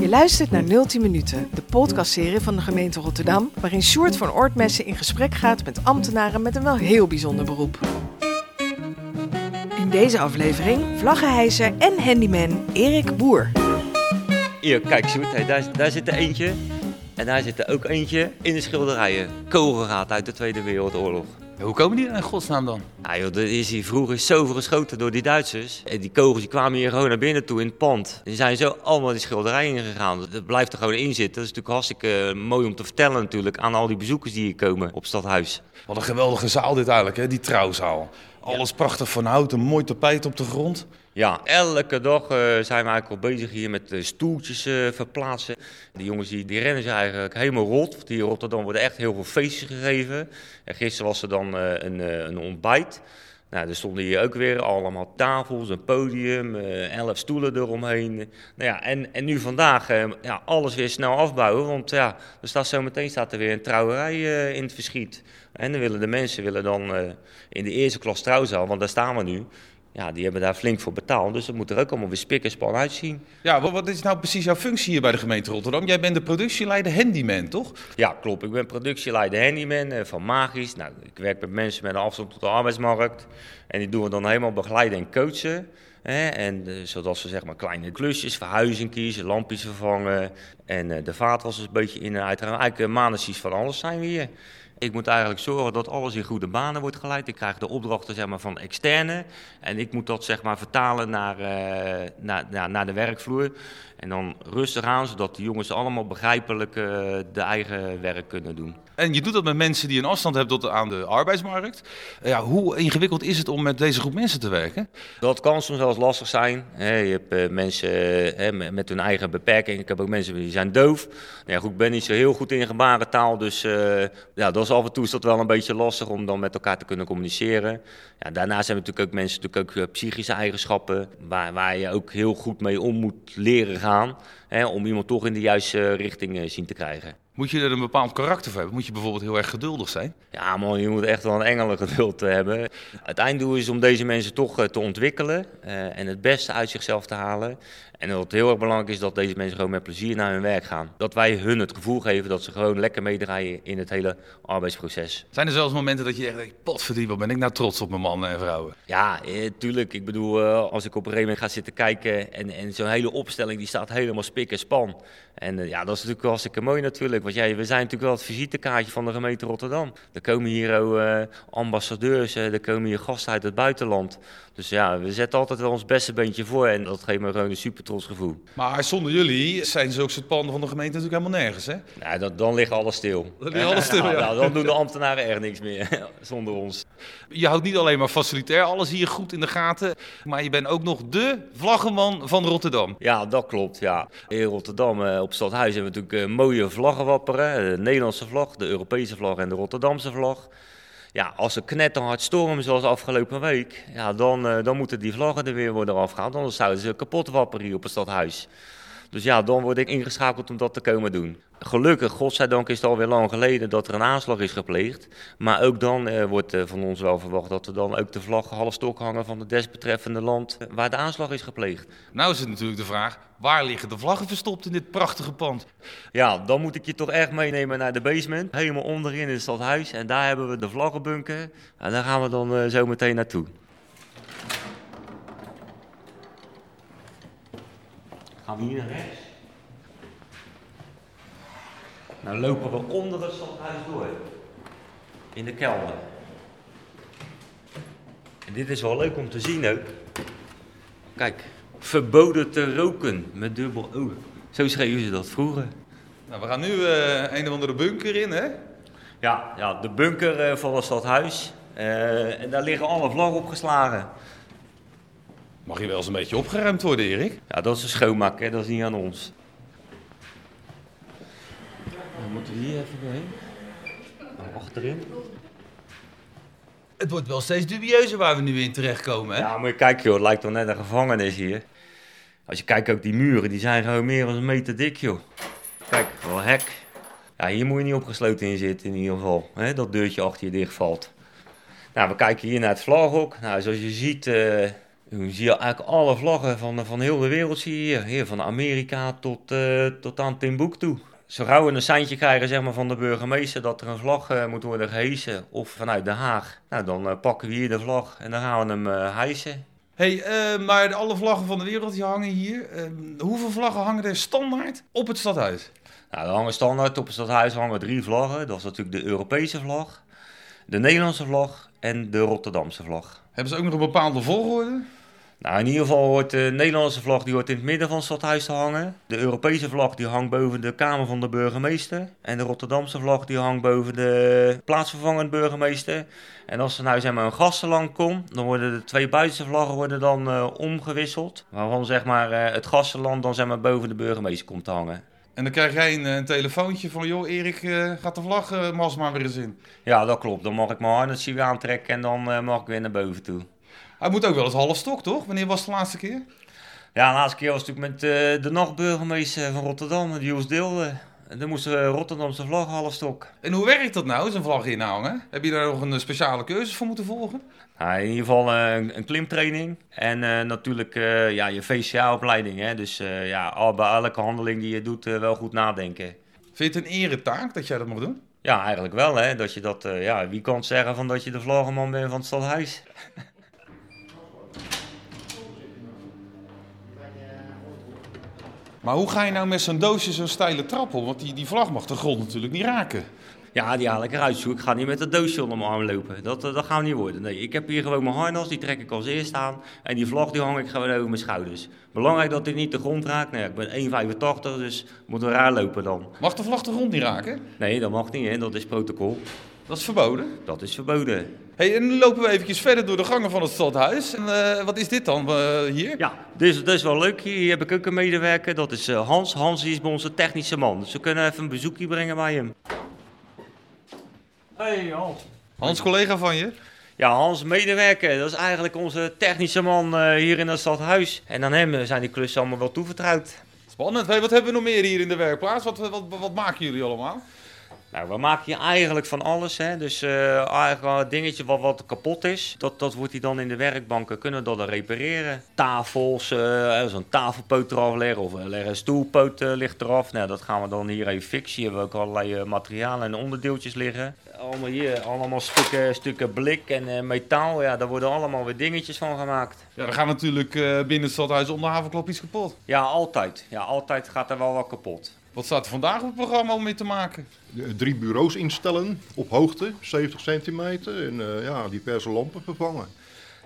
Je luistert naar 010 Minuten, de podcastserie van de gemeente Rotterdam, waarin Sjoerd van Oortmessen in gesprek gaat met ambtenaren met een wel heel bijzonder beroep. In deze aflevering vlaggenhijzer en handyman Erik Boer. Hier, kijk Sjoerd, daar, daar zit er eentje. En daar zit er ook eentje in de schilderijen. Kogelraad uit de Tweede Wereldoorlog. Hoe komen die er in godsnaam dan? Ja, joh, er is hier vroeger zoveel geschoten door die Duitsers. En die kogels die kwamen hier gewoon naar binnen toe in het pand. Die zijn zo allemaal die schilderijen ingegaan. Dat blijft er gewoon in zitten. Dat is natuurlijk hartstikke eh, mooi om te vertellen natuurlijk aan al die bezoekers die hier komen op Stadhuis. Wat een geweldige zaal dit eigenlijk, hè? die trouwzaal. Alles prachtig van hout, een mooi tapijt op de grond. Ja, elke dag eh, zijn we eigenlijk al bezig hier met uh, stoeltjes uh, verplaatsen. Die jongens die, die rennen zich eigenlijk helemaal rot. Hier in Rotterdam worden echt heel veel feestjes gegeven. En gisteren was er dan een, een ontbijt. Nou, er stonden hier ook weer allemaal tafels, een podium, elf stoelen eromheen. Nou ja, en, en nu vandaag ja, alles weer snel afbouwen, want ja, er staat zometeen staat er weer een trouwerij in het verschiet. En dan willen de mensen willen dan in de eerste klas trouwzaal, want daar staan we nu, ja, die hebben daar flink voor betaald. Dus dat moet er ook allemaal weer spik en span uitzien. Ja, wat is nou precies jouw functie hier bij de gemeente Rotterdam? Jij bent de productieleider handyman, toch? Ja, klopt. Ik ben productieleider handyman uh, van Magisch. Nou, ik werk met mensen met een afstand tot de arbeidsmarkt. En die doen we dan helemaal begeleiden en coachen. Hè? En uh, zodat ze zeg maar kleine klusjes, verhuizing kiezen, lampjes vervangen. En uh, de vaatwassers een beetje in en uit. Eigenlijk uh, van alles zijn we hier. Ik moet eigenlijk zorgen dat alles in goede banen wordt geleid. Ik krijg de opdrachten zeg maar, van externe. En ik moet dat zeg maar, vertalen naar, naar, naar, naar de werkvloer. En dan rustig aan, zodat de jongens allemaal begrijpelijk uh, de eigen werk kunnen doen. En je doet dat met mensen die een afstand hebben tot aan de arbeidsmarkt. Uh, ja, hoe ingewikkeld is het om met deze groep mensen te werken? Dat kan soms wel eens lastig zijn. He, je hebt uh, mensen met hun eigen beperking. Ik heb ook mensen die zijn doof. Nou ja, goed, ik ben niet zo heel goed in gebarentaal. Dus ja, dat is af en toe is dat wel een beetje lastig om dan met elkaar te kunnen communiceren. Ja, daarnaast hebben natuurlijk ook mensen natuurlijk ook psychische eigenschappen. Waar, waar je ook heel goed mee om moet leren gaan. Hè, om iemand toch in de juiste richting uh, zien te krijgen. Moet je er een bepaald karakter voor hebben? Moet je bijvoorbeeld heel erg geduldig zijn? Ja man, je moet echt wel een engelengeduld hebben. Het einddoel is om deze mensen toch uh, te ontwikkelen uh, en het beste uit zichzelf te halen. En wat heel erg belangrijk is dat deze mensen gewoon met plezier naar hun werk gaan. Dat wij hun het gevoel geven dat ze gewoon lekker meedraaien in het hele arbeidsproces. Zijn er zelfs momenten dat je echt denkt, potverdien, wat ben ik nou trots op mijn mannen en vrouwen? Ja, eh, tuurlijk. Ik bedoel, als ik op een gegeven moment ga zitten kijken en, en zo'n hele opstelling die staat helemaal spik en span. En ja, dat is natuurlijk hartstikke mooi natuurlijk. Want jij, we zijn natuurlijk wel het visitekaartje van de gemeente Rotterdam. Er komen hier ook ambassadeurs, er komen hier gasten uit het buitenland. Dus ja, we zetten altijd wel ons beste beentje voor en dat geeft me gewoon een super trots gevoel. Maar zonder jullie zijn zulke soort panden van de gemeente natuurlijk helemaal nergens, hè? Nou, dan, dan ligt alles stil. Dan ligt alles stil, ja. ja. Dan doen de ambtenaren echt niks meer zonder ons. Je houdt niet alleen maar facilitair alles hier goed in de gaten, maar je bent ook nog de vlaggenman van Rotterdam. Ja, dat klopt, ja. In Rotterdam eh, op Stadhuis hebben we natuurlijk mooie vlaggen De Nederlandse vlag, de Europese vlag en de Rotterdamse vlag. Ja, als er knetterhard stormen zoals afgelopen week, ja, dan, uh, dan moeten die vlaggen er weer worden afgehaald. Anders zouden ze kapot wapperen hier op het stadhuis. Dus ja, dan word ik ingeschakeld om dat te komen doen. Gelukkig, godzijdank is het alweer lang geleden dat er een aanslag is gepleegd. Maar ook dan uh, wordt uh, van ons wel verwacht dat we dan ook de vlag half stok hangen van het desbetreffende land waar de aanslag is gepleegd. Nou is het natuurlijk de vraag, waar liggen de vlaggen verstopt in dit prachtige pand? Ja, dan moet ik je toch echt meenemen naar de basement, helemaal onderin in het stadhuis. En daar hebben we de vlaggenbunker en daar gaan we dan uh, zo meteen naartoe. Gaan we hier naar rechts? Nou lopen we onder het stadhuis door. In de kelder. En dit is wel leuk om te zien ook. Kijk, verboden te roken met dubbel O. Zo schreven ze dat vroeger. Nou, we gaan nu uh, een of andere bunker in, hè? Ja, ja de bunker uh, van het stadhuis. Uh, en daar liggen alle vlaggen opgeslagen. Mag je wel eens een beetje opgeruimd worden, Erik? Ja, dat is een schoonmaak, hè? dat is niet aan ons. Dan moeten we hier even doorheen. Nou, achterin. Het wordt wel steeds dubieuzer waar we nu in terechtkomen, hè? Ja, maar kijk joh, het lijkt wel net een gevangenis hier. Als je kijkt ook die muren, die zijn gewoon meer dan een meter dik, joh. Kijk, wel hek. Ja, hier moet je niet opgesloten in zitten in ieder geval. Hè? Dat deurtje achter je dicht valt. Nou, we kijken hier naar het vlaghok. Nou, zoals je ziet uh, Dan zie je eigenlijk alle vlaggen van, van heel de wereld zie je hier. hier van Amerika tot, uh, tot aan Timbuktu. Zo gauw we een seintje krijgen zeg maar, van de burgemeester dat er een vlag uh, moet worden gehesen of vanuit Den Haag. Nou, dan uh, pakken we hier de vlag en dan gaan we hem hijsen. hey, maar alle vlaggen van de wereld die hangen hier. hoeveel vlaggen hangen er standaard op het stadhuis? Nou, er hangen standaard op het stadhuis hangen drie vlaggen. Dat is natuurlijk de Europese vlag, de Nederlandse vlag en de Rotterdamse vlag. Hebben ze ook nog een bepaalde volgorde? Nou, in ieder geval hoort de Nederlandse vlag die hoort in het midden van het stadhuis te hangen. De Europese vlag die hangt boven de kamer van de burgemeester. En de Rotterdamse vlag die hangt boven de plaatsvervangend burgemeester. En als er nou zeg maar een gastenland komt, dan worden de twee buitenste vlaggen worden dan uh, omgewisseld. Waarvan zeg maar uh, het gastenland dan zeg maar boven de burgemeester komt te hangen. En dan krijg jij een, een telefoontje van, joh Erik, uh, gaat de vlag uh, maar weer eens in. Ja, dat klopt. Dan mag ik mijn harness weer aantrekken en dan mag ik weer naar boven toe. Hij moet ook wel eens half stok, toch? Wanneer was het de laatste keer? Ja, de laatste keer was natuurlijk met uh, de nachtburgemeester van Rotterdam, Jules Deelde. En dan moest de Rotterdamse vlag half stok. En hoe werkt dat nou, zo'n vlag inhangen? Heb je daar nog een speciale cursus voor moeten volgen? Nou, in ieder geval uh, een klimtraining. En uh, natuurlijk ja, je VCA-opleiding. Dus ja, al, bij elke handeling die je doet wel goed nadenken. Vind je het een eretaak dat jij dat mag doen? Ja, eigenlijk wel. Hè? Dat je dat, ja, wie kan zeggen van dat je de vlaggenman bent van het stadhuis? Maar hoe ga je nou met zo'n doosje zo'n steile trap op? Want die, die vlag mag de grond natuurlijk niet raken. Ja, die haal ik eruit. Zo. Ik ga niet met dat doosje onder mijn arm lopen. Dat, dat gaat niet worden. Nee, ik heb hier gewoon mijn harnas, die trek ik als eerst aan. En die vlag die hang ik gewoon over mijn schouders. Belangrijk dat dit niet de grond raakt. Nee, ik ben 1,85, dus moet er raar lopen dan. Mag de vlag de grond niet raken? Nee, dat mag niet. Hè. Dat is protocol. Dat is verboden? Dat is verboden. Hey, en nu lopen we eventjes verder door de gangen van het stadhuis. En, uh, wat is dit dan uh, hier? Ja, dit is, dit is wel leuk. Hier heb ik ook een medewerker. Dat is uh, Hans. Hans is bij onze technische man. Dus we kunnen even een bezoekje brengen bij hem. Hey Hans. Hans, collega van je? Ja, Hans, medewerker. Dat is eigenlijk onze technische man hier in het stadhuis. En aan hem zijn die klussen allemaal wel toevertrouwd. Spannend. Hey, wat hebben we nog meer hier in de werkplaats? Wat, wat, wat maken jullie allemaal? Nou, we maken hier eigenlijk van alles. Hè? Dus uh, eigenlijk een dingetje wat, wat kapot is, dat, dat wordt hier dan in de werkbanken, kunnen we dat dan repareren. Tafels, uh, zo'n tafelpoot eraf leggen of leggen een stoelpoot uh, ligt eraf. Nou, dat gaan we dan hier even fixen. Hier hebben we ook allerlei materialen en onderdeeltjes liggen. Allemaal hier, allemaal stukken, stukken blik en metaal. Ja, daar worden allemaal weer dingetjes van gemaakt. Ja, er gaat natuurlijk binnen het stadhuis om de havenklap iets kapot. Ja, altijd. Ja, altijd gaat er wel wat kapot. Wat staat er vandaag op het programma om mee te maken? Drie bureaus instellen op hoogte, 70 centimeter. En uh, ja, diverse lampen vervangen.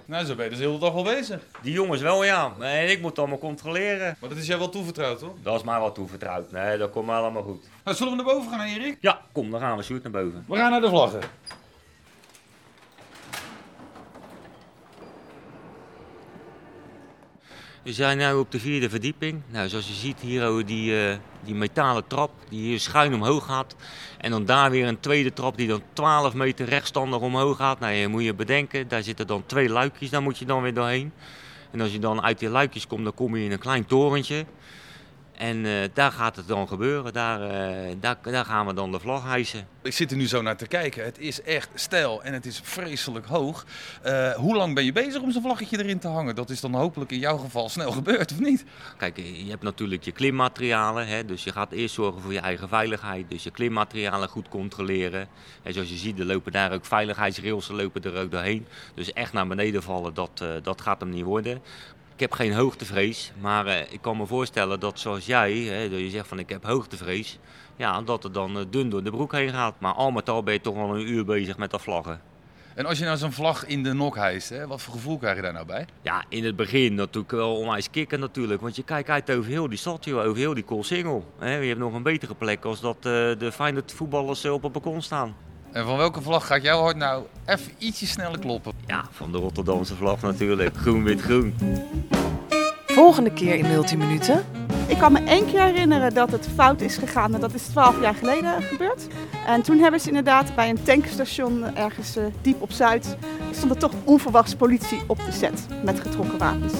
Nou, zo ben je dus de hele dag wel bezig. Die jongens wel, ja. En ik moet het allemaal controleren. Maar dat is jij wel toevertrouwd, toch? Dat is mij wel toevertrouwd. Nee, dat komt allemaal goed. Nou, zullen we naar boven gaan, Erik? Ja, kom, dan gaan we zoet naar boven. We gaan naar de vlaggen. We zijn nu op de vierde verdieping. Nou, zoals je ziet hier over die, uh, die metalen trap die hier schuin omhoog gaat. En dan daar weer een tweede trap die dan 12 meter rechtstandig omhoog gaat. Nou, je moet je bedenken, daar zitten dan twee luikjes, daar moet je dan weer doorheen. En als je dan uit die luikjes komt, dan kom je in een klein torentje. En uh, daar gaat het dan gebeuren. Daar, uh, daar, daar, gaan we dan de vlag hijsen. Ik zit er nu zo naar te kijken. Het is echt stijl en het is vreselijk hoog. Uh, hoe lang ben je bezig om zo'n vlaggetje erin te hangen? Dat is dan hopelijk in jouw geval snel gebeurd, of niet? Kijk, je hebt natuurlijk je klimmaterialen. Hè, dus je gaat eerst zorgen voor je eigen veiligheid. Dus je klimmaterialen goed controleren. En zoals je ziet, er lopen daar ook veiligheidsrails lopen er ook doorheen. Dus echt naar beneden vallen, dat, dat gaat hem niet worden. Ik heb geen hoogtevrees, maar uh, ik kan me voorstellen dat zoals jij, hè, dat je zegt van ik heb hoogtevrees, ja, dat het dan uh, dun door de broek heen gaat. Maar al met al ben je toch wel een uur bezig met dat vlaggen. En als je nou zo'n vlag in de nok hijst, hè, wat voor gevoel krijg je daar nou bij? Ja, in het begin natuurlijk wel onwijs kicken natuurlijk. Want je kijkt uit over heel die stad, joh, over heel die Koolsingel. Je hebt nog een betere plek als dat uh, de Feyenoord voetballers op het balkon staan. En van welke vlag gaat jouw hart nou even ietsje sneller kloppen? Ja, van de Rotterdamse vlag natuurlijk. Groen, wit, groen. Volgende keer in Multiminuten. Ik kan me één keer herinneren dat het fout is gegaan. En dat is twaalf jaar geleden gebeurd. En toen hebben ze inderdaad bij een tankstation ergens uh, diep op Zuid... stond er toch onverwachts politie op de set met getrokken wapens.